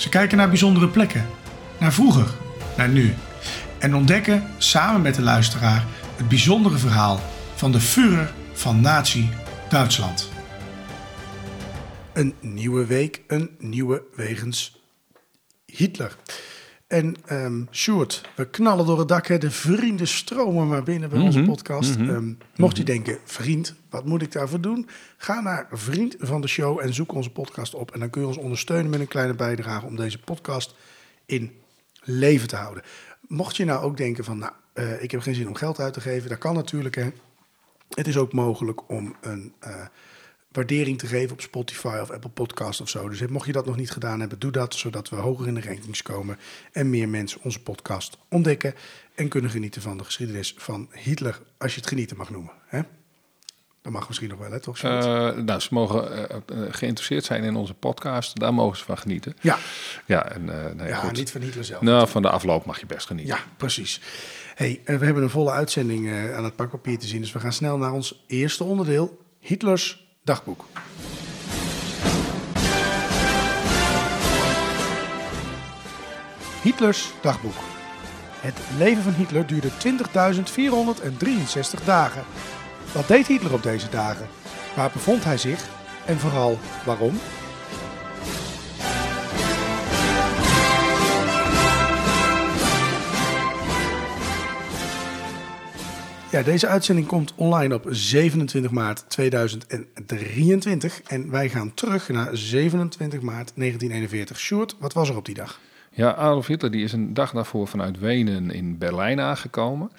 Ze kijken naar bijzondere plekken, naar vroeger, naar nu. En ontdekken samen met de luisteraar het bijzondere verhaal van de Führer van Nazi-Duitsland. Een nieuwe week, een nieuwe wegens Hitler. En ehm Sjoerd, we knallen door het dak. Hè. De vrienden stromen maar binnen bij onze podcast. Ehm, mocht je denken, vriend, wat moet ik daarvoor doen? Ga naar vriend van de show en zoek onze podcast op. En dan kun je ons ondersteunen met een kleine bijdrage om deze podcast in leven te houden. Mocht je nou ook denken van, nou, eh, ik heb geen zin om geld uit te geven. Dat kan natuurlijk, hè. Het is ook mogelijk om een eh, waardering te geven op Spotify of Apple Podcast of zo. Dus mocht je dat nog niet gedaan hebben, doe dat, zodat we hoger in de rankings komen en meer mensen onze podcast ontdekken en kunnen genieten van de geschiedenis van Hitler, als je het genieten mag noemen. Hè? Dat mag misschien nog wel, hè, toch? Eh, nou, ze mogen eh, eh, geïnteresseerd zijn in onze podcast. Daar mogen ze van genieten. ja, Ja, en nee, ja goed. niet van Hitler zelf. Nou, van de afloop mag je best genieten. Ja, precies. Hey, we hebben een volle uitzending aan het pakpapier te zien, dus we gaan snel naar ons eerste onderdeel, Hitlers dagboek. Hitlers dagboek. Het leven van Hitler duurde 20.463 dagen. Wat deed Hitler op deze dagen? Waar bevond hij zich? En vooral waarom? Ja, deze uitzending komt online op 27 maart 2023. En wij gaan terug naar 27 maart 1941. Sjoerd, wat was er op die dag? Ja, Adolf Hitler die is een dag daarvoor vanuit Wenen in Berlijn aangekomen.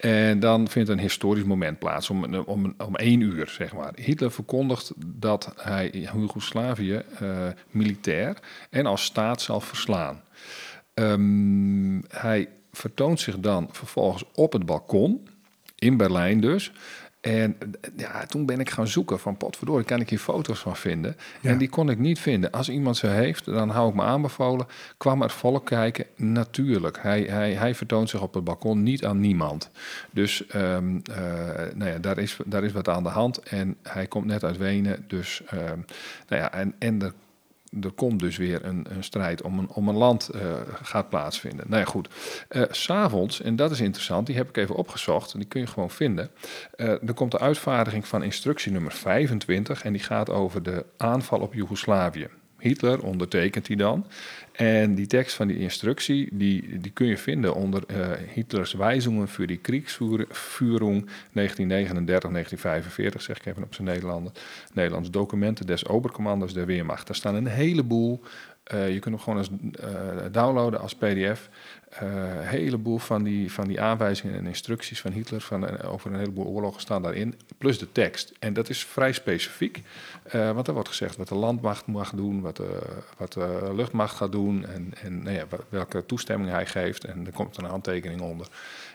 En dan vindt een historisch moment plaats, om, om, om één uur, zeg maar. Hitler verkondigt dat hij Joegoslavië eh, militair en als staat zal verslaan. Ehm, hij vertoont zich dan vervolgens op het balkon, in Berlijn dus. En ja, toen ben ik gaan zoeken van potverdorie, kan ik hier foto's van vinden? Ja. En die kon ik niet vinden. Als iemand ze heeft, dan hou ik me aanbevolen. Kwam het volk kijken? Natuurlijk. Hij, hij, hij vertoont zich op het balkon niet aan niemand. Dus ehm, eh, nou ja, daar, is, daar is wat aan de hand. En hij komt net uit Wenen. Dus ehm, nou ja, en, en er er komt dus weer een, een strijd om een, om een land eh, gaat plaatsvinden. Nou ja, goed. Eh, S S'avonds, en dat is interessant, die heb ik even opgezocht, en die kun je gewoon vinden. Eh, er komt de uitvaardiging van instructie nummer 25, en die gaat over de aanval op Joegoslavië. Hitler ondertekent die dan. En die tekst van die instructie, die, die kun je vinden onder eh, Hitlers wijzingen voor die Kriegsführung 1939-1945, zeg ik even op zijn Nederlander, Nederlands. Documenten des Obercommanders der Weermacht. Daar staan een heleboel, je kunt hem gewoon als, eh, downloaden als pdf. Eh, Een heleboel van die, van die aanwijzingen en instructies van Hitler van, eh, over een heleboel oorlogen staan daarin, plus de tekst. En dat is vrij specifiek, eh, want er wordt gezegd wat de landmacht mag doen, wat de, wat de luchtmacht gaat doen en, en nou ja, welke toestemming hij geeft. En er komt een handtekening onder.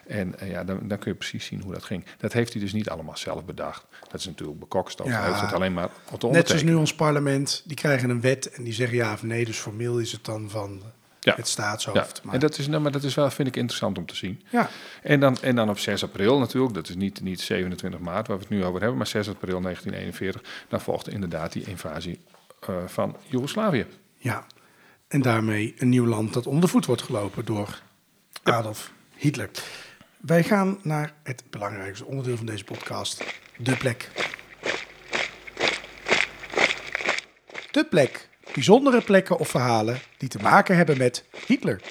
En eh, ja, dan, dan kun je precies zien hoe dat ging. Dat heeft hij dus niet allemaal zelf bedacht. Dat is natuurlijk bekokstof. Ja. Hij heeft het alleen maar Net zoals nu ons parlement, die krijgen een wet en die zeggen ja of nee. Dus formeel is het dan van Ja. het Ja, staatshoofd. Maar, en dat is, nou, maar dat is wel, vind ik, interessant om te zien. ja, En dan, en dan op 6 april natuurlijk, dat is niet, niet 27 maart waar we het nu over hebben, maar 6 april 1941, dan volgde inderdaad die invasie eh, van Joegoslavië. ja. En daarmee een nieuw land dat onder de voet wordt gelopen door Adolf Hitler. Wij gaan naar het belangrijkste onderdeel van deze podcast, de plek. De plek. Bijzondere plekken of verhalen die te maken hebben met Hitler.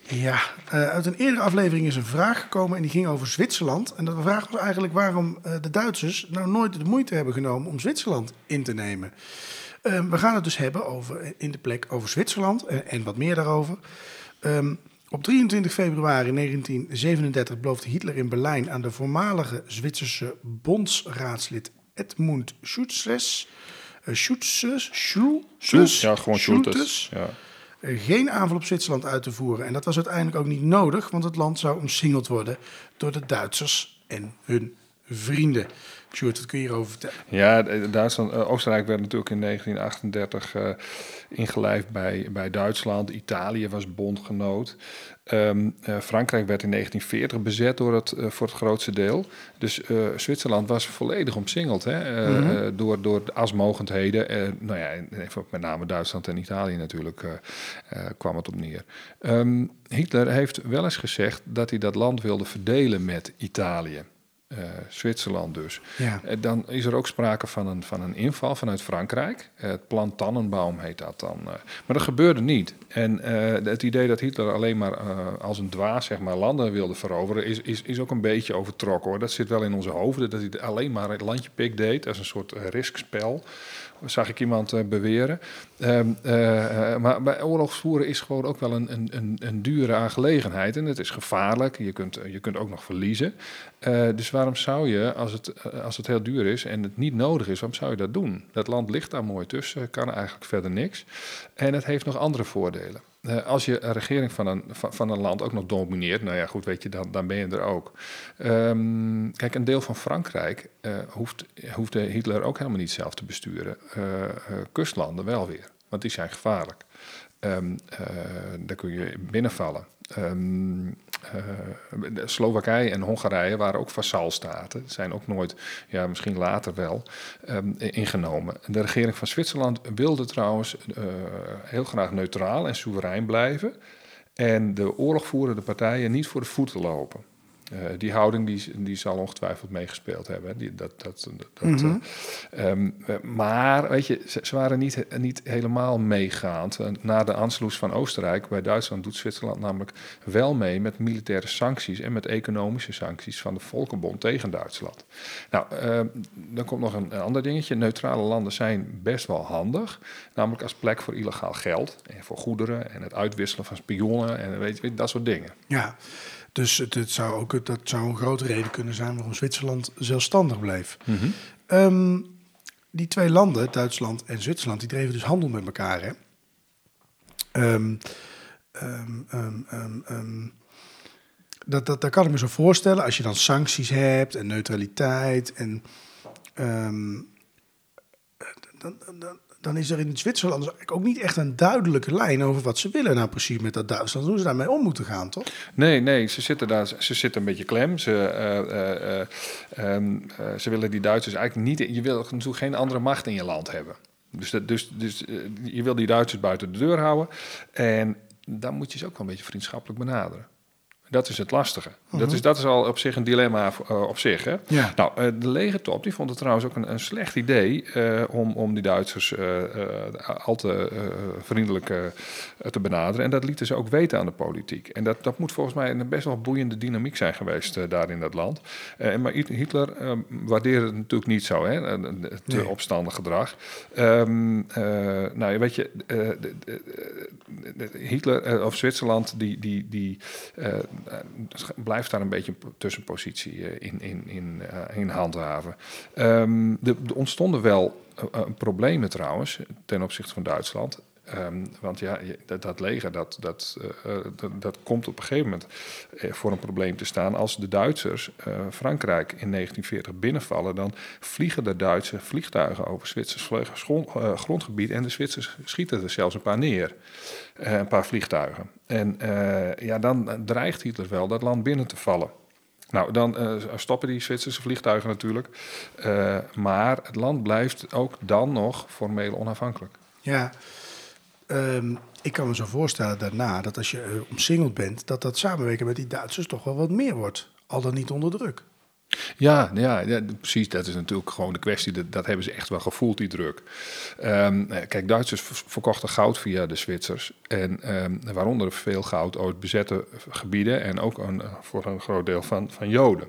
Ja, uh, uit een eerdere aflevering is een vraag gekomen en die ging over Zwitserland. En de vraag was eigenlijk waarom uh, de Duitsers nou nooit de moeite hebben genomen om Zwitserland in te nemen. Uh, we gaan het dus hebben over, in de plek over Zwitserland en, en wat meer daarover. Op 23 februari 1937 beloofde Hitler in Berlijn aan de voormalige Zwitserse bondsraadslid Edmund Schutzes, uh, Schutzes, Schultes, ja, gewoon Schultes, ja. geen aanval op Zwitserland uit te voeren. En dat was uiteindelijk ook niet nodig, want het land zou omsingeld worden door de Duitsers en hun vrienden. Sjoerd, wat kun je hierover vertellen? Ja, Duitsland, uh, Oostenrijk werd natuurlijk in 1938 uh, ingelijfd bij, bij Duitsland. Italië was bondgenoot. Um, uh, Frankrijk werd in 1940 bezet door het, uh, voor het grootste deel. Dus Zwitserland was volledig omsingeld hè, mm -hmm. door, door de asmogendheden. nou ja, met name Duitsland en Italië natuurlijk kwam het op neer. Um, Hitler heeft wel eens gezegd dat hij dat land wilde verdelen met Italië. Uh, Zwitserland dus. Ja. Uh, dan is er ook sprake van een, van een inval vanuit Frankrijk. Uh, het plan Tannenbaum heet dat dan. maar dat gebeurde niet. En het idee dat Hitler alleen maar als een dwaas zeg maar, landen wilde veroveren... Is, is, is ook een beetje overtrokken. Hoor. Dat zit wel in onze hoofden. Dat hij alleen maar het landje pik deed als een soort riskspel zag ik iemand uh, beweren. Um, uh, maar bij oorlogsvoeren is gewoon ook wel een, een, een, dure aangelegenheid. En het is gevaarlijk. Je kunt, je kunt ook nog verliezen. Dus waarom zou je, als het, als het heel duur is en het niet nodig is, waarom zou je dat doen? Dat land ligt daar mooi tussen, kan eigenlijk verder niks. En het heeft nog andere voordelen. Uh, als je een regering van een, van, een land ook nog domineert, nou ja, goed, weet je, dan, dan ben je er ook. Um, kijk, een deel van Frankrijk uh, hoeft, hoefde Hitler ook helemaal niet zelf te besturen. Uh, kustlanden wel weer, want die zijn gevaarlijk. Um, daar kun je binnenvallen. Um, Slowakije en Hongarije waren ook vassalstaten. Zijn ook nooit, ja, misschien later wel, um, ingenomen. De regering van Zwitserland wilde trouwens uh, heel graag neutraal en soeverein blijven. En de oorlogvoerende partijen niet voor de voeten lopen. Uh, die houding die, die zal ongetwijfeld meegespeeld hebben. Die, dat, dat, dat, mm -hmm. uh, um, maar weet je, ze, ze, waren niet, niet helemaal meegaand. Uh, na de Anschluss van Oostenrijk bij Duitsland doet Zwitserland namelijk wel mee met militaire sancties en met economische sancties van de Volkenbond tegen Duitsland. Nou, ehm, dan komt nog een, een, ander dingetje. Neutrale landen zijn best wel handig, namelijk als plek voor illegaal geld en voor goederen en het uitwisselen van spionnen en weet je, dat soort dingen. Ja. Dus het, het, zou ook, dat zou een grote reden kunnen zijn waarom Zwitserland zelfstandig bleef. Mm -hmm. um, die twee landen, Duitsland en Zwitserland, die dreven dus handel met elkaar. Hè? Um, um, dat, dat, dat kan ik me zo voorstellen. Als je dan sancties hebt en neutraliteit en dan, dan, dan is er in Zwitserland eigenlijk ook niet echt een duidelijke lijn over wat ze willen nou precies met dat Duitsland. Hoe ze daarmee om moeten gaan, toch? Nee, nee, ze zitten daar, ze zitten een beetje klem. Ze, uh, uh, um, ze willen die Duitsers eigenlijk niet. Je wil natuurlijk geen andere macht in je land hebben. Dus, dat, dus, dus je wil die Duitsers buiten de deur houden. En dan moet je ze ook wel een beetje vriendschappelijk benaderen. Dat is het lastige. -huh. dat, is, dat is al op zich een dilemma uh, op zich. Hè? Ja. Nou, uh, de legertop die vond het trouwens ook een, een slecht idee om, om die Duitsers al te vriendelijk te benaderen. En dat lieten ze ook weten aan de politiek. En dat, dat moet volgens mij een best wel boeiende dynamiek zijn geweest daar in dat land. maar Hitler waardeerde het natuurlijk niet zo, hè? het nee. opstandig gedrag. Um, nou, weet je, Hitler of Zwitserland, die. die, die blijft daar een beetje een tussenpositie in, in, in, uh, in handhaven. Um, er ontstonden wel uh, problemen trouwens ten opzichte van Duitsland. Um, want ja, dat, leger dat, dat, uh, dat, dat, komt op een gegeven moment voor een probleem te staan. Als de Duitsers Frankrijk in 1940 binnenvallen, dan vliegen de Duitse vliegtuigen over Zwitsers grondgebied en de Zwitsers schieten er zelfs een paar neer. een paar vliegtuigen. En ja, dan dreigt Hitler wel dat land binnen te vallen. Nou, dan stoppen die Zwitserse vliegtuigen natuurlijk. Maar het land blijft ook dan nog formeel onafhankelijk. Ja, um, ik kan me zo voorstellen daarna dat als je uh, omsingeld bent, dat dat samenwerken met die Duitsers toch wel wat meer wordt. Al dan niet onder druk. Ja, ja, ja, precies. Dat is natuurlijk gewoon de kwestie. Dat, hebben ze echt wel gevoeld, die druk. Um, kijk, Duitsers verkochten goud via de Zwitsers. En um, waaronder veel goud uit bezette gebieden. En ook een, voor een groot deel van, van Joden.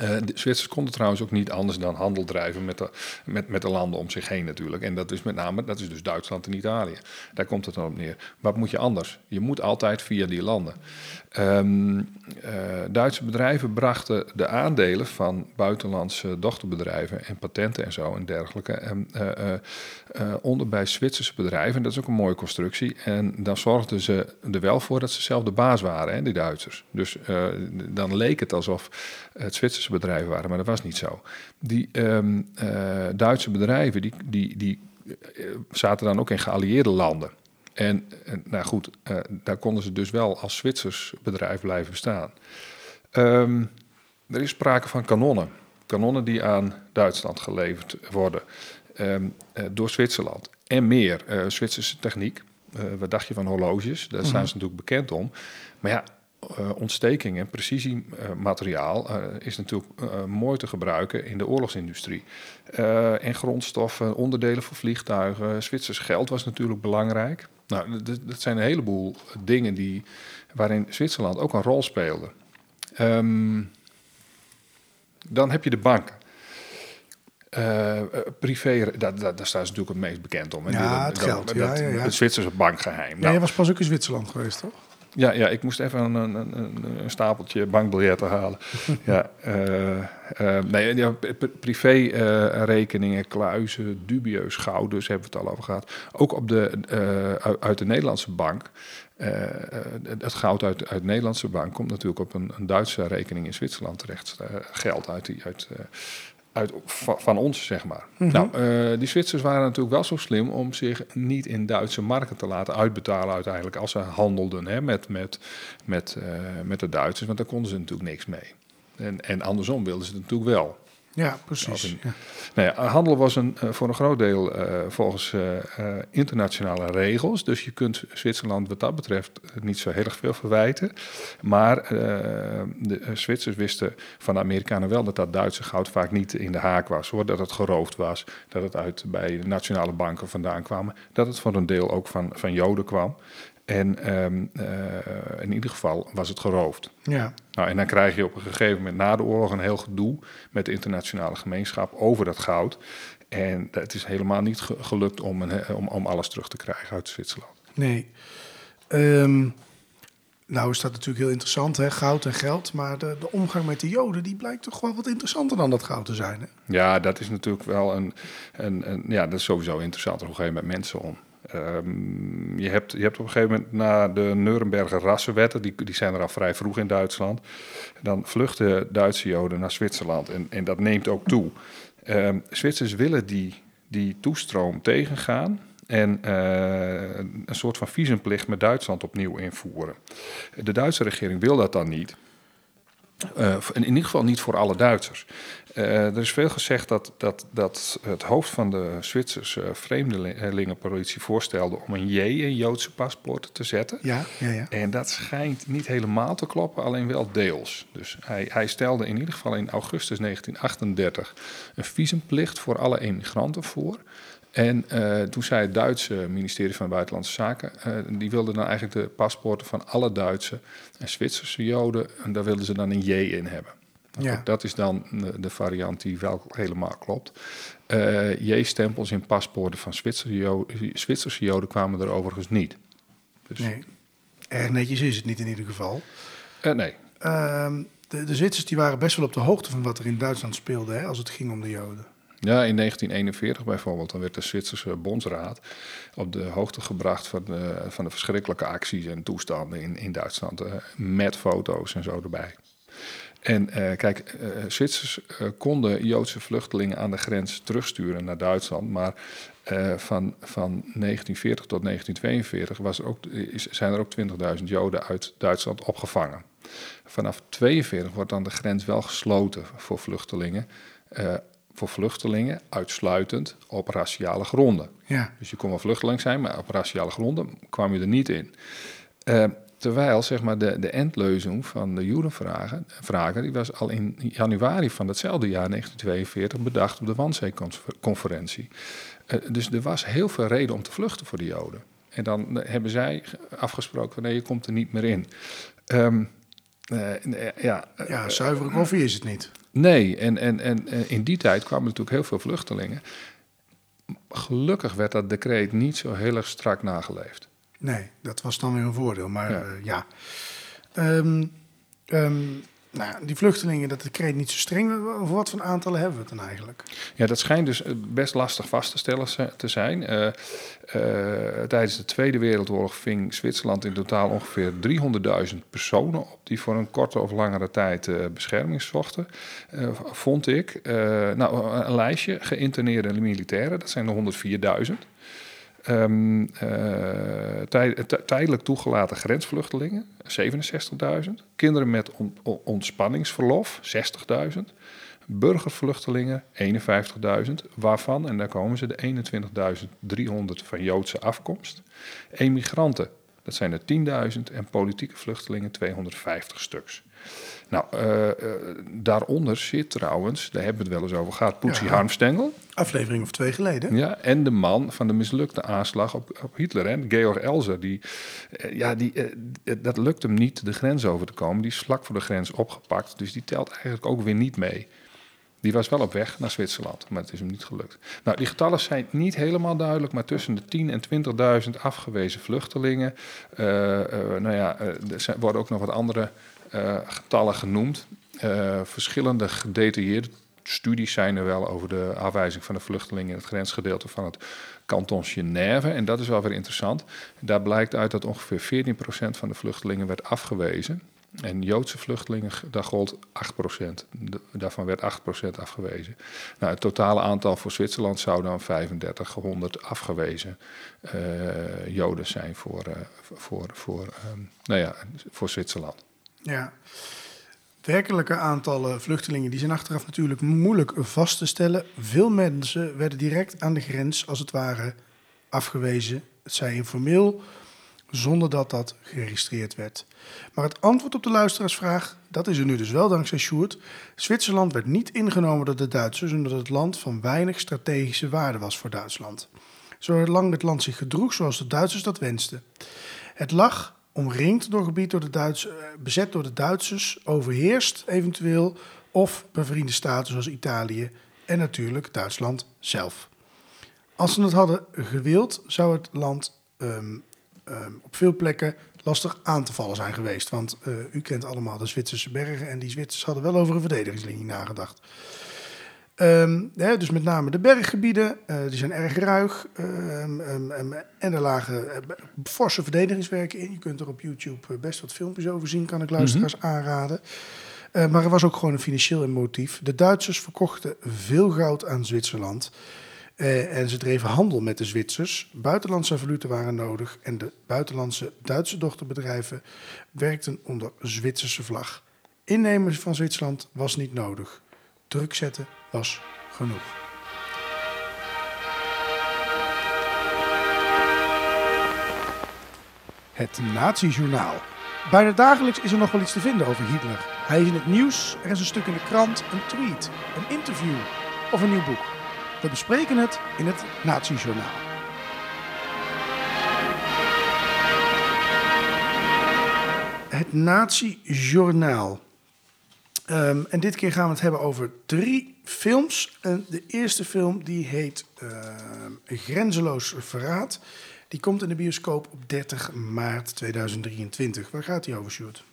Uh, de Zwitsers konden trouwens ook niet anders dan handel drijven met de, met, met de landen om zich heen natuurlijk. En dat is met name, dat is dus Duitsland en Italië. Daar komt het dan op neer. Wat moet je anders? Je moet altijd via die landen. Um, uh, Duitse bedrijven brachten de aandelen van buitenlandse dochterbedrijven en patenten en zo en dergelijke um, uh, onder bij Zwitserse bedrijven. En dat is ook een mooie constructie. En dan zorgden ze er wel voor dat ze zelf de baas waren, hè, die Duitsers. Dus dan leek het alsof het Zwitserse bedrijven waren, maar dat was niet zo. Die um, Duitse bedrijven die, die, die zaten dan ook in geallieerde landen. En, en nou goed, uh, daar konden ze dus wel als Zwitsers bedrijf blijven bestaan. Um, er is sprake van kanonnen. Kanonnen die aan Duitsland geleverd worden um, uh, door Zwitserland. En meer Zwitserse techniek. wat dacht je van horloges? Daar staan ze natuurlijk bekend om. Maar ja, uh, ontsteking en precisiemateriaal uh, is natuurlijk uh, mooi te gebruiken in de oorlogsindustrie. en grondstoffen, onderdelen voor vliegtuigen, Zwitsers geld was natuurlijk belangrijk. Nou, dat zijn een heleboel dingen die, waarin Zwitserland ook een rol speelde. Um, dan heb je de banken. Uh, privé, daar, daar, daar staan ze natuurlijk het meest bekend om. Ja, het geld. Dat, ja, ja, ja. Het Zwitserse bankgeheim. Nou, je was pas ook in Zwitserland geweest, toch? Ja, ja, ik moest even een, een, een, een stapeltje bankbiljetten halen. ja, uh, uh, nee, ja, privérekeningen, uh, kluizen, dubieus goud, dus hebben we het al over gehad. Ook op de, uit de Nederlandse bank. het goud uit, uit de Nederlandse bank komt natuurlijk op een, een Duitse rekening in Zwitserland terecht. geld uit, die, uit uit, van ons, zeg maar. Mm -hmm. Nou, uh, die Zwitsers waren natuurlijk wel zo slim om zich niet in Duitse marken te laten uitbetalen uiteindelijk als ze handelden hè, met, met, met, uh, met de Duitsers, want daar konden ze natuurlijk niks mee. En, en andersom wilden ze het natuurlijk wel. Ja, precies. Ja. Nou ja, handel was een, uh, voor een groot deel uh, volgens uh, internationale regels. Dus je kunt Zwitserland wat dat betreft niet zo heel erg veel verwijten. Maar de Zwitsers wisten van de Amerikanen wel dat dat Duitse goud vaak niet in de haak was. Hoor. Dat het geroofd was, dat het uit bij de nationale banken vandaan kwam. Dat het voor een deel ook van, van Joden kwam. En um, uh, in ieder geval was het geroofd. Ja. Nou, en dan krijg je op een gegeven moment na de oorlog een heel gedoe met de internationale gemeenschap over dat goud. En het is helemaal niet gelukt om, een, om, om alles terug te krijgen uit Zwitserland. Nee. Um, nou is dat natuurlijk heel interessant, hè? goud en geld. Maar de, de, omgang met de Joden, die blijkt toch wel wat interessanter dan dat goud te zijn. Hè? Ja, dat is natuurlijk wel een, een, een ja, dat is sowieso interessant. Hoe ga je met mensen om? Um, je, hebt, je hebt op een gegeven moment na de Nuremberger rassenwetten, die, die zijn er al vrij vroeg in Duitsland, dan vluchten Duitse Joden naar Zwitserland en, en dat neemt ook toe. Um, Zwitsers willen die, die toestroom tegengaan en uh, een soort van visumplicht met Duitsland opnieuw invoeren. De Duitse regering wil dat dan niet. Uh, in ieder geval niet voor alle Duitsers. Uh, er is veel gezegd dat, dat, dat het hoofd van de Zwitserse vreemdelingenpolitie voorstelde om een J in Joodse paspoorten te zetten. Ja, ja, ja. En dat schijnt niet helemaal te kloppen, alleen wel deels. Dus hij, hij stelde in ieder geval in augustus 1938 een visumplicht voor alle emigranten voor. En uh, toen zei het Duitse ministerie van Buitenlandse Zaken, uh, die wilde dan eigenlijk de paspoorten van alle Duitse en Zwitserse Joden, en daar wilden ze dan een J in hebben. Nou, ja. Dat is dan de variant die wel helemaal klopt. Uh, J-stempels in paspoorten van Zwitserse Joden, kwamen er overigens niet. Dus... Nee, erg netjes is het niet in ieder geval. nee. Ehm, de, de Zwitsers die waren best wel op de hoogte van wat er in Duitsland speelde hè, als het ging om de Joden. Ja, in 1941 bijvoorbeeld, dan werd de Zwitserse Bondsraad op de hoogte gebracht van de, van de verschrikkelijke acties en toestanden in, in Duitsland, uh, met foto's en zo erbij. En uh, kijk, uh, Zwitsers konden Joodse vluchtelingen aan de grens terugsturen naar Duitsland, maar van, van 1940 tot 1942 was er ook, is, zijn er ook 20.000 Joden uit Duitsland opgevangen. Vanaf 42 wordt dan de grens wel gesloten voor vluchtelingen voor vluchtelingen uitsluitend op raciale gronden. Ja. Dus je kon wel vluchteling zijn, maar op raciale gronden kwam je er niet in. Terwijl zeg maar, de, de endleuzing van de Judenvragen vragen, die was al in januari van datzelfde jaar 1942 bedacht op de Wannsee-conferentie. Uh, dus er was heel veel reden om te vluchten voor de Joden. En dan hebben zij afgesproken: nee, je komt er niet meer in. Um, uh, ja, ja, zuivere koffie is het niet. Nee, en, en, en in die tijd kwamen natuurlijk heel veel vluchtelingen. Gelukkig werd dat decreet niet zo heel erg strak nageleefd. Nee, dat was dan weer een voordeel. Maar ja. Uh, ja. Um, um, nou, die vluchtelingen, dat decreet niet zo streng. Over wat voor aantallen hebben we het dan eigenlijk? Ja, dat schijnt dus best lastig vast te stellen te zijn. Uh, uh, tijdens de Tweede Wereldoorlog ving Zwitserland in totaal ongeveer 300.000 personen op die voor een korte of langere tijd uh, bescherming zochten. vond ik nou, een lijstje geïnterneerde militairen, dat zijn er 104.000. Um, uh, tijdelijk toegelaten grensvluchtelingen, 67.000. Kinderen met on ontspanningsverlof, 60.000. Burgervluchtelingen, 51.000. Waarvan, en daar komen ze, de 21.300 van Joodse afkomst. Emigranten, dat zijn er 10.000. En politieke vluchtelingen, 250 stuks. Nou, uh, uh, daaronder zit trouwens, daar hebben we het wel eens over gehad, Poetsie ja. Harmstengel. Aflevering of twee geleden. Ja, en de man van de mislukte aanslag op, op Hitler, hè, Georg Elzer. Die, uh, ja, die, dat lukt hem niet de grens over te komen. Die is vlak voor de grens opgepakt, dus die telt eigenlijk ook weer niet mee. Die was wel op weg naar Zwitserland, maar het is hem niet gelukt. Nou, die getallen zijn niet helemaal duidelijk, maar tussen de 10 en 20.000 afgewezen vluchtelingen. nou ja, er zijn, worden ook nog wat andere getallen genoemd. Verschillende gedetailleerde studies zijn er wel over de afwijzing van de vluchtelingen in het grensgedeelte van het kanton Genève. En dat is wel weer interessant. Daar blijkt uit dat ongeveer 14% van de vluchtelingen werd afgewezen. En Joodse vluchtelingen, daar gold 8%. Daarvan werd 8% afgewezen. Nou, het totale aantal voor Zwitserland zou dan 3500 afgewezen uh, Joden zijn voor, uh, voor, voor, um, nou ja, voor Zwitserland. Ja. Werkelijke aantallen vluchtelingen die zijn achteraf natuurlijk moeilijk vast te stellen. Veel mensen werden direct aan de grens, als het ware, afgewezen. Het zij informeel, zonder dat dat geregistreerd werd. Maar het antwoord op de luisteraarsvraag, dat is er nu dus wel dankzij Sjoerd. Zwitserland werd niet ingenomen door de Duitsers, omdat het land van weinig strategische waarde was voor Duitsland. Zolang het land zich gedroeg zoals de Duitsers dat wensten. Het lag omringd door gebied door de Duits, bezet door de Duitsers, overheerst eventueel of bevriende staten zoals Italië en natuurlijk Duitsland zelf. Als ze het hadden gewild, zou het land um, um, op veel plekken lastig aan te vallen zijn geweest. Want uh, u kent allemaal de Zwitserse bergen en die Zwitsers hadden wel over een verdedigingslinie nagedacht. Um, hè, dus met name de berggebieden, uh, die zijn erg ruig. Um, um, en er lagen uh, forse verdedigingswerken in. Je kunt er op YouTube best wat filmpjes over zien, kan ik luisteraars mm -hmm. aanraden. Uh, maar er was ook gewoon een financieel motief. De Duitsers verkochten veel goud aan Zwitserland. En ze dreven handel met de Zwitsers. Buitenlandse valuta waren nodig. En de buitenlandse Duitse dochterbedrijven werkten onder Zwitserse vlag. Innemen van Zwitserland was niet nodig. Druk zetten was genoeg. Het Nazi-journaal. Bijna dagelijks is er nog wel iets te vinden over Hitler. Hij is in het nieuws, er is een stuk in de krant, een tweet, een interview of een nieuw boek. We bespreken het in het Nazi-journaal. Het Nazi-journaal. Um, en dit keer gaan we het hebben over drie films. En de eerste film die heet uh, Grenzeloos Verraad. Die komt in de bioscoop op 30 maart 2023. Waar gaat die over, Sjoerd?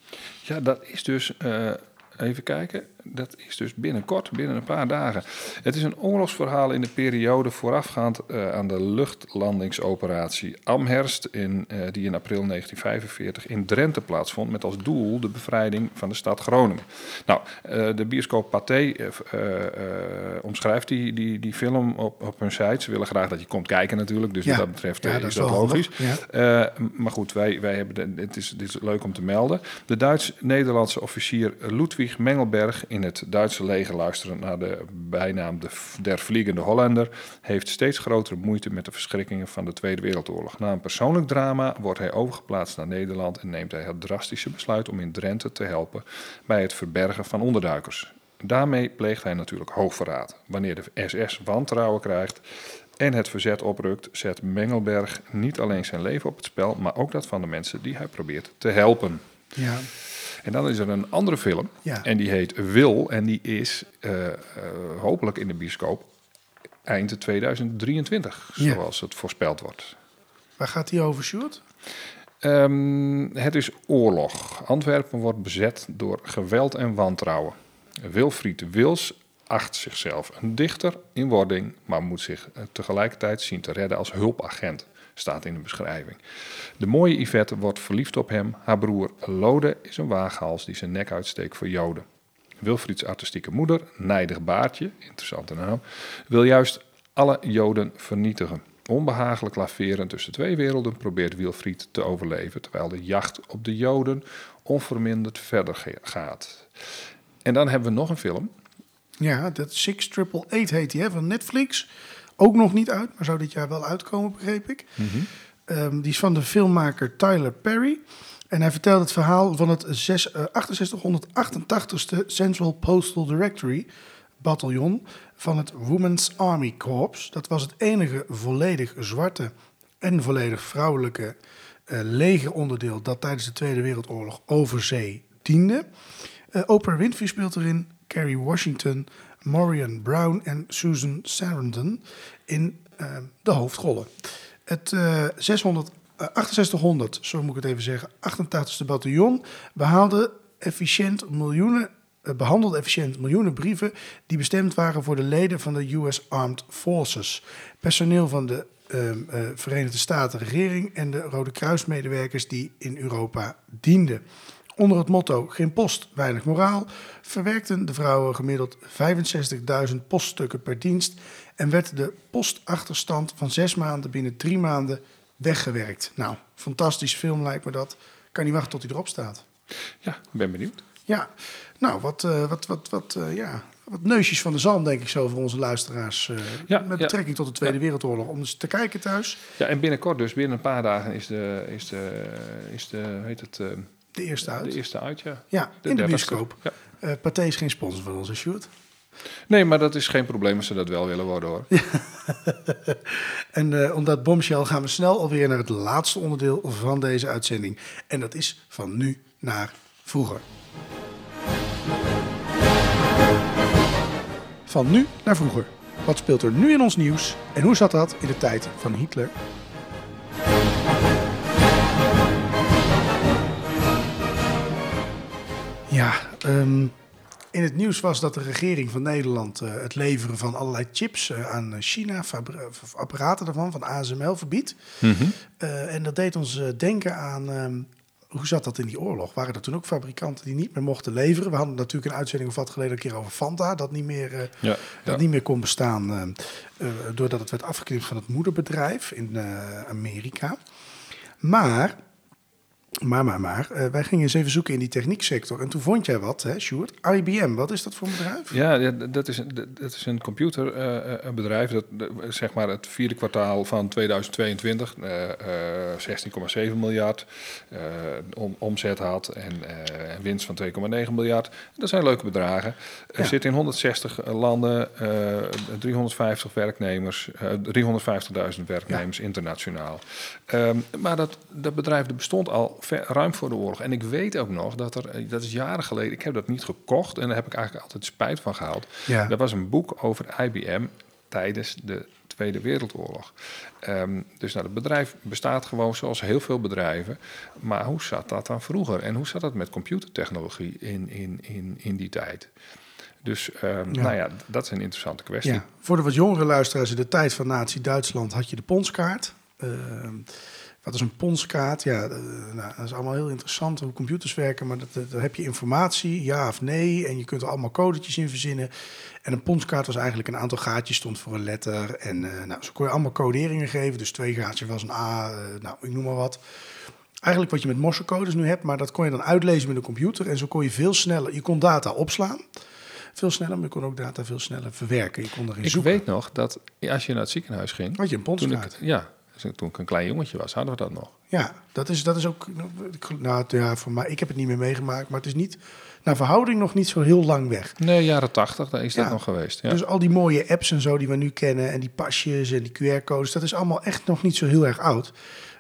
Ja, dat is dus... Uh, even kijken dat is dus binnenkort, binnen een paar dagen. Het is een oorlogsverhaal in de periode voorafgaand uh, aan de luchtlandingsoperatie Amherst, in, uh, die in april 1945 in Drenthe plaatsvond, met als doel de bevrijding van de stad Groningen. Nou, uh, de bioscoop Pathé omschrijft die, die, die film op, op hun site. Ze willen graag dat je komt kijken natuurlijk, dus ja. wat dat betreft ja, dat is dat logisch. Ja. maar goed, wij, wij hebben de, het, is, dit is leuk om te melden. De Duits-Nederlandse officier Ludwig Mengelberg in het Duitse leger luisteren naar de bijnaam de, der Vliegende Hollander, heeft steeds grotere moeite met de verschrikkingen van de Tweede Wereldoorlog. Na een persoonlijk drama wordt hij overgeplaatst naar Nederland en neemt hij het drastische besluit om in Drenthe te helpen bij het verbergen van onderduikers. Daarmee pleegt hij natuurlijk hoogverraad. Wanneer de SS wantrouwen krijgt en het verzet oprukt, zet Mengelberg niet alleen zijn leven op het spel, maar ook dat van de mensen die hij probeert te helpen. Ja. En dan is er een andere film. Ja. En die heet Wil. En die is eh, eh, hopelijk in de bioscoop eind 2023, Ja. zoals het voorspeld wordt. Waar gaat die over, Sjoerd? Ehm, het is oorlog. Antwerpen wordt bezet door geweld en wantrouwen. Wilfried Wils acht zichzelf een dichter in wording, maar moet zich eh, tegelijkertijd zien te redden als hulpagent, staat in de beschrijving. De mooie Yvette wordt verliefd op hem. Haar broer Lode is een waaghals die zijn nek uitsteekt voor Joden. Wilfrieds artistieke moeder, Nijdig Baartje, interessante naam, wil juist alle Joden vernietigen. Onbehagelijk laverend tussen twee werelden probeert Wilfried te overleven, terwijl de jacht op de Joden onverminderd verder gaat. En dan hebben we nog een film. Ja, dat 6888 heet die, hè, van Netflix. Ook nog niet uit, maar zou dit jaar wel uitkomen, begreep ik. Ehm, die is van de filmmaker Tyler Perry. En hij vertelt het verhaal van het zes- eh, 6888ste Central Postal Directory bataljon van het Women's Army Corps. Dat was het enige volledig zwarte en volledig vrouwelijke eh, legeronderdeel dat tijdens de Tweede Wereldoorlog over zee diende. Eh, Oprah Winfrey speelt erin, Kerry Washington, Marion Brown en Susan Sarandon in eh, de hoofdrollen. Het eh 600, eh, 6800, zo moet ik het even zeggen, 88ste bataljon behaalde efficiënt miljoenen, eh, behandelde efficiënt miljoenen brieven die bestemd waren voor de leden van de US Armed Forces, personeel van de ehm, eh, Verenigde Staten regering en de Rode Kruismedewerkers die in Europa dienden. Onder het motto Geen post, weinig moraal verwerkten de vrouwen gemiddeld 65.000 poststukken per dienst en werd de postachterstand van zes maanden binnen drie maanden weggewerkt. Nou, fantastisch film lijkt me dat. Kan niet wachten tot hij erop staat. Ja, ik ben benieuwd. Ja, nou, wat, eh, wat, wat, wat, eh, ja, wat neusjes van de zalm, denk ik zo, voor onze luisteraars. eh, Ja, met ja. betrekking tot de Tweede Wereldoorlog. Om eens te kijken thuis. Ja, en binnenkort, dus binnen een paar dagen, is de, is de, is de hoe heet het, De eerste uit. de eerste uit, ja. ja, in de 30ste. bioscoop. Ja. Eh Pathé is geen sponsor van onze shoot. Nee, maar dat is geen probleem als ze dat wel willen worden, hoor. En eh, omdat Bombshell gaan we snel alweer naar het laatste onderdeel van deze uitzending. En dat is van nu naar vroeger. Van nu naar vroeger. Wat speelt er nu in ons nieuws en hoe zat dat in de tijd van Hitler? Ja, ehm, in het nieuws was dat de regering van Nederland eh, het leveren van allerlei chips eh, aan China, of apparaten daarvan, van ASML, verbiedt. Eh, en dat deed ons eh, denken aan, ehm, hoe zat dat in die oorlog? Waren er toen ook fabrikanten die niet meer mochten leveren? We hadden natuurlijk een uitzending of wat geleden een keer over Fanta, dat niet meer, eh, Ja, dat niet meer kon bestaan eh, eh, doordat het werd afgeknipt van het moederbedrijf in eh, Amerika. Maar, maar, maar, maar, eh, wij gingen eens even zoeken in die technieksector. En toen vond jij wat, hè, Sjoerd? IBM, wat is dat voor een bedrijf? Ja, dat is, een- dat is een computerbedrijf. dat dat, zeg maar het vierde kwartaal van 2022 eh, eh, 16,7 miljard eh, om, omzet had en eh, winst van 2,9 miljard. Dat zijn leuke bedragen. Er Ja. zit in 160 landen, eh 350 werknemers, eh 350.000 werknemers internationaal. Ehm, maar dat, dat bedrijf dat bestond al ver- ruim voor de oorlog. En ik weet ook nog dat er, eh, dat is jaren geleden, ik heb dat niet gekocht en daar heb ik eigenlijk altijd spijt van gehad. Ja. Er was een boek over IBM tijdens de Tweede Wereldoorlog. Ehm, dus nou, het bedrijf bestaat gewoon zoals heel veel bedrijven. Maar hoe zat dat dan vroeger? En hoe zat dat met computertechnologie in, in, in, in die tijd? Dus ehm, Ja. nou ja, dat is een interessante kwestie. Ja, voor de wat jongere luisteraars, in de tijd van Nazi-Duitsland had je de ponskaart. Ehm, wat is een ponskaart? Ja, eh, nou, dat is allemaal heel interessant hoe computers werken, maar dat, dat- daar heb je informatie, ja of nee, en je kunt er allemaal codetjes in verzinnen. En een ponskaart was eigenlijk een aantal gaatjes stond voor een letter. En eh, nou, zo kon je allemaal coderingen geven. Dus twee gaatjes was een A, eh, nou, ik noem maar wat. Eigenlijk wat je met morsecodes nu hebt, maar dat kon je dan uitlezen met een computer. En zo kon je veel sneller, je kon data opslaan. veel sneller, maar je kon ook data veel sneller verwerken. Je kon erin Ik zoeken. weet nog dat als je naar het ziekenhuis ging... Had je een ponskaart? ja, toen ik een klein jongetje was, hadden we dat nog. Ja, dat is, dat is ook. Nou, ja, voor mij, ik heb het niet meer meegemaakt, maar het is niet naar verhouding nog niet zo heel lang weg. Nee, jaren tachtig, daar is dat nog geweest. Ja. Dus al die mooie apps en zo die we nu kennen en die pasjes en die QR-codes, dat is allemaal echt nog niet zo heel erg oud.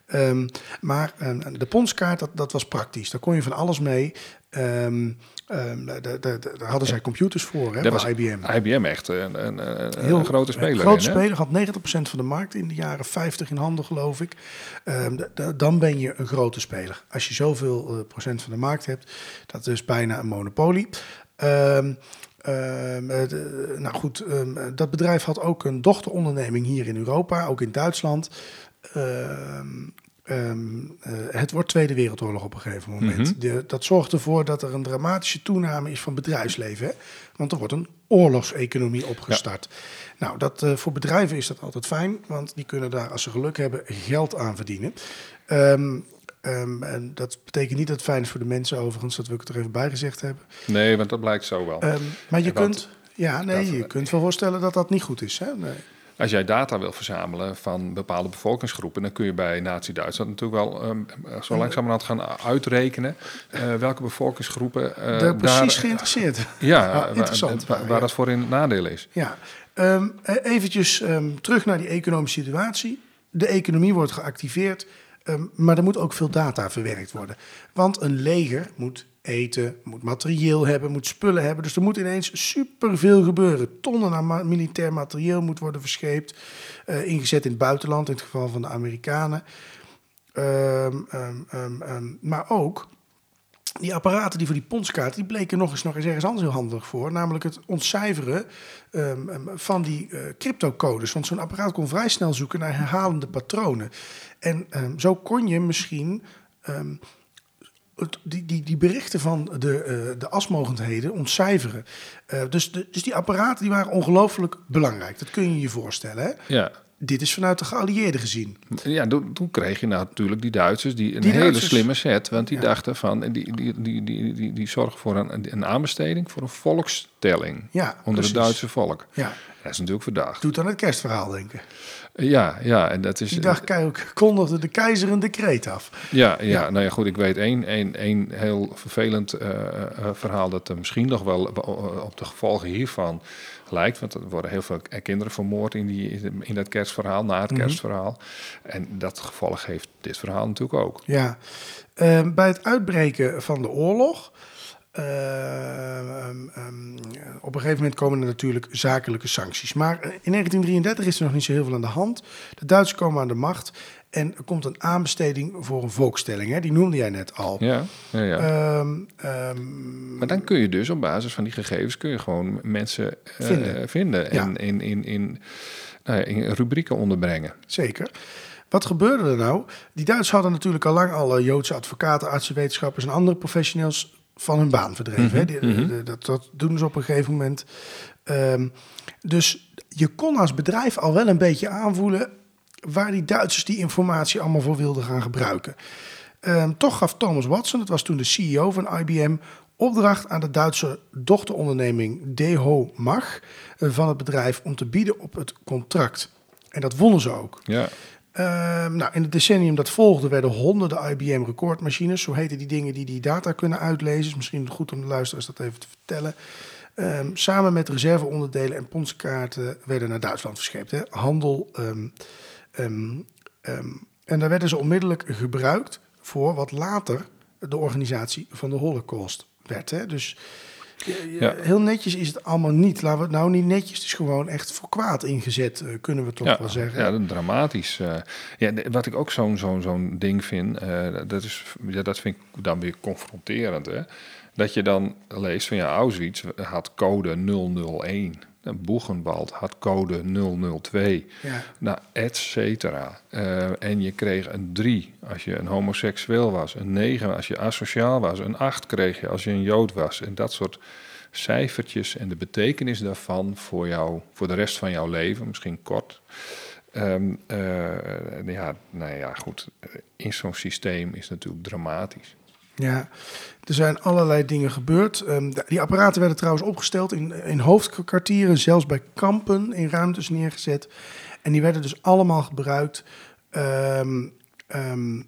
Ehm, maar ehm, de ponskaart, dat, dat was praktisch. Daar kon je van alles mee. Ehm, ehm, daar, daar- daar- daar hadden zij computers voor, hè, dat was IBM. IBM echt een, een, een, Heel een grote speler. Grote in, hè? speler, had 90% van de markt in de jaren 50 in handen, geloof ik. Ehm, dan ben je een grote speler. Als je zoveel eh, procent van de markt hebt, dat is bijna een monopolie. Ehm, eh, de- nou goed, dat bedrijf had ook een dochteronderneming hier in Europa, ook in Duitsland. Ehm, eh, het wordt Tweede Wereldoorlog op een gegeven moment. Mhm. De- dat zorgt ervoor dat er een dramatische toename is van bedrijfsleven. Hè? Want er wordt een oorlogseconomie opgestart. Nou, dat, eh, voor bedrijven is dat altijd fijn, want die kunnen daar, als ze geluk hebben, geld aan verdienen. Ehm, ehm, en dat betekent niet dat het fijn is voor de mensen, overigens, dat ik het er even bij gezegd hebben. Nee, want dat blijkt zo wel. Maar je kunt, ja, nee, dat- je kunt wel voorstellen dat dat niet goed is. Hè? Nee. Als jij data wil verzamelen van bepaalde bevolkingsgroepen, dan kun je bij Nazi-Duitsland natuurlijk wel ehm, zo langzamerhand gaan uitrekenen eh, welke bevolkingsgroepen eh, Daar precies geïnteresseerd. ja, Ah, interessant. waar, waar dat voor in het nadeel is. Ja, eh, eventjes ehm, terug naar die economische situatie. De economie wordt geactiveerd, maar er moet ook veel data verwerkt worden. Want een leger moet eten, moet materieel hebben, moet spullen hebben. Dus er moet ineens superveel gebeuren. Tonnen aan militair materieel moet worden verscheept, eh, ingezet in het buitenland, in het geval van de Amerikanen. Ehm, ehm, ehm, maar ook die apparaten die voor die ponskaart, die bleken nog eens, nog eens ergens anders heel handig voor. Namelijk het ontcijferen van die eh, cryptocodes. Want zo'n apparaat kon vrij snel zoeken naar herhalende patronen. En zo kon je misschien die, die, die berichten van de, eh, de asmogendheden ontcijferen. Eh, dus, de, dus die apparaten die waren ongelooflijk belangrijk. Dat kun je je voorstellen. Hè? Ja, Dit is vanuit de geallieerden gezien. ja toen, toen kreeg je natuurlijk die Duitsers die een Die hele Duitsers- slimme set, want die Ja. dachten van, die, die, die, die, die, die zorgen voor een, een aanbesteding voor een volkstelling Ja, onder precies. het Duitse volk. Ja, Dat is natuurlijk verdacht. doet aan het kerstverhaal denken. Ja, ja, en dat is. Die dag kondigde de keizer een decreet af. Ja, ja, Ja. nou ja, goed. Ik weet één, één, één heel vervelend eh, eh, verhaal dat er misschien nog wel eh, op de gevolgen hiervan lijkt. Want er worden heel veel kinderen vermoord in, die, in dat kerstverhaal, na het Mhm. kerstverhaal. En dat gevolg heeft dit verhaal natuurlijk ook. Ja, Ehm, bij het uitbreken van de oorlog. Ehm, ehm, op een gegeven moment komen er natuurlijk zakelijke sancties. Maar eh, in 1933 is er nog niet zo heel veel aan de hand. De Duitsers komen aan de macht. En er komt een aanbesteding voor een volkstelling. Hè? Die noemde jij net al. Ja, ja, ja. Ehm, ehm, maar dan kun je dus op basis van die gegevens kun je gewoon mensen eh, Vinden. vinden Ja. en in, in, in, nou ja, in rubrieken onderbrengen. Zeker. Wat gebeurde er nou? Die Duitsers hadden natuurlijk al lang alle Joodse advocaten, artsen, wetenschappers en andere professionals van hun baan verdreven. hè? Die- de- dat, dat doen ze op een gegeven moment. Ehm, dus je kon als bedrijf al wel een beetje aanvoelen waar die Duitsers die informatie allemaal voor wilden gaan gebruiken. Ehm, toch gaf Thomas Watson, dat was toen de CEO van IBM, opdracht aan de Duitse dochteronderneming DHO Mag eh, van het bedrijf om te bieden op het contract. En dat wonnen ze ook. Ja, nou, in het decennium dat volgde werden honderden IBM recordmachines, zo heten die dingen die die data kunnen uitlezen. Is misschien goed om de luisteraars dat even te vertellen. Ehm, samen met reserveonderdelen en ponskaarten werden naar Duitsland verscheept. Hè. Handel. ehm, ehm, ehm, en daar werden ze onmiddellijk gebruikt voor wat later de organisatie van de Holocaust werd. Hè. Dus Ja. heel netjes is het allemaal niet. Laten we het nou niet netjes, het is gewoon echt voor kwaad ingezet, eh, kunnen we toch ja, wel zeggen. Ja, dramatisch. eh. ja, wat ik ook zo'n zo'n zo'n ding vind, eh, dat, is, ja, dat vind ik dan weer confronterend. Hè? Dat je dan leest van ja, Auschwitz had code 001. En Boegenwald had code 002. Ja. Nou, et cetera. Eh, en je kreeg een 3 als je een homoseksueel was. Een 9 als je asociaal was. Een 8 kreeg je als je een jood was. En dat soort cijfertjes en de betekenis daarvan voor, jou, voor de rest van jouw leven, misschien kort. Ehm, eh, ja, nou ja, goed. In zo'n systeem is natuurlijk dramatisch. Ja, er zijn allerlei dingen gebeurd. Ehm, die apparaten werden trouwens opgesteld in, in hoofdkwartieren, zelfs bij kampen in ruimtes neergezet. En die werden dus allemaal gebruikt ehm, ehm,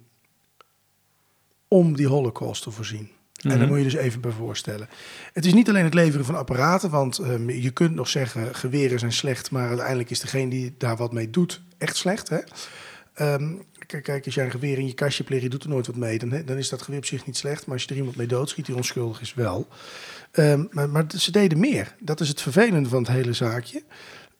om die holocaust te voorzien. En Mhm. daar moet je dus even bij voorstellen. Het is niet alleen het leveren van apparaten, want je kunt nog zeggen geweren zijn slecht, maar uiteindelijk is degene die daar wat mee doet echt slecht. Hè? Kijk, als jij een geweer in je kastje pleegt, je doet er nooit wat mee, dan, dan is dat geweer op zich niet slecht. Maar als je er iemand mee doodschiet die onschuldig is, wel. Ehm, maar, ze deden meer. Dat is het vervelende van het hele zaakje.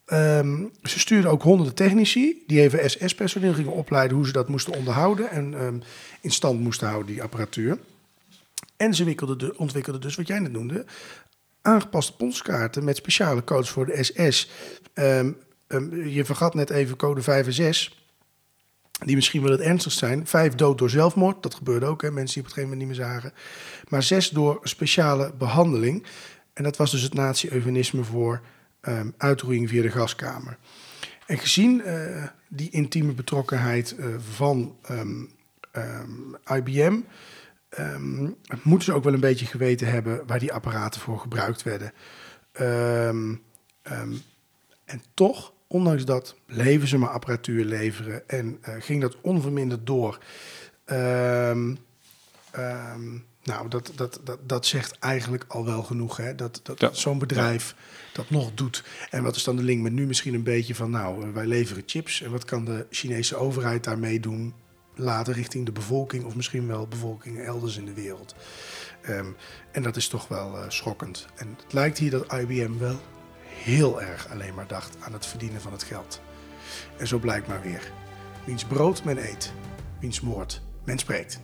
Ehm, ze stuurden ook honderden technici, die even SS-personeel gingen opleiden hoe ze dat moesten onderhouden en ehm, in stand moesten houden, die apparatuur. En ze de, ontwikkelden dus, wat jij net noemde, aangepaste ponskaarten met speciale codes voor de SS. Je vergat net even code 5 en 6, die misschien wel het ernstigst zijn. Vijf dood door zelfmoord, dat gebeurde ook, hè, mensen die op het gegeven moment niet meer zagen. Maar zes door speciale behandeling. En dat was dus het nazi-eufemisme voor ehm, uitroeiing via de gaskamer. En gezien eh, die intieme betrokkenheid eh, van ehm, ehm, IBM, ehm, moeten ze ook wel een beetje geweten hebben waar die apparaten voor gebruikt werden. En toch, ondanks dat, bleven ze maar apparatuur leveren en eh, ging dat onverminderd door. Ehm, ehm, nou, dat, dat, dat, dat zegt eigenlijk al wel genoeg, hè? Dat, dat Ja. zo'n bedrijf dat nog doet. En wat is dan de link met nu misschien een beetje van, nou, eh, wij leveren chips. En wat kan de Chinese overheid daarmee doen? Later richting de bevolking of misschien wel bevolkingen elders in de wereld. Ehm, en dat is toch wel eh, schokkend. En het lijkt hier dat IBM wel heel erg alleen maar dacht aan het verdienen van het geld. En zo blijkt maar weer. Wiens brood men eet, wiens moord men spreekt.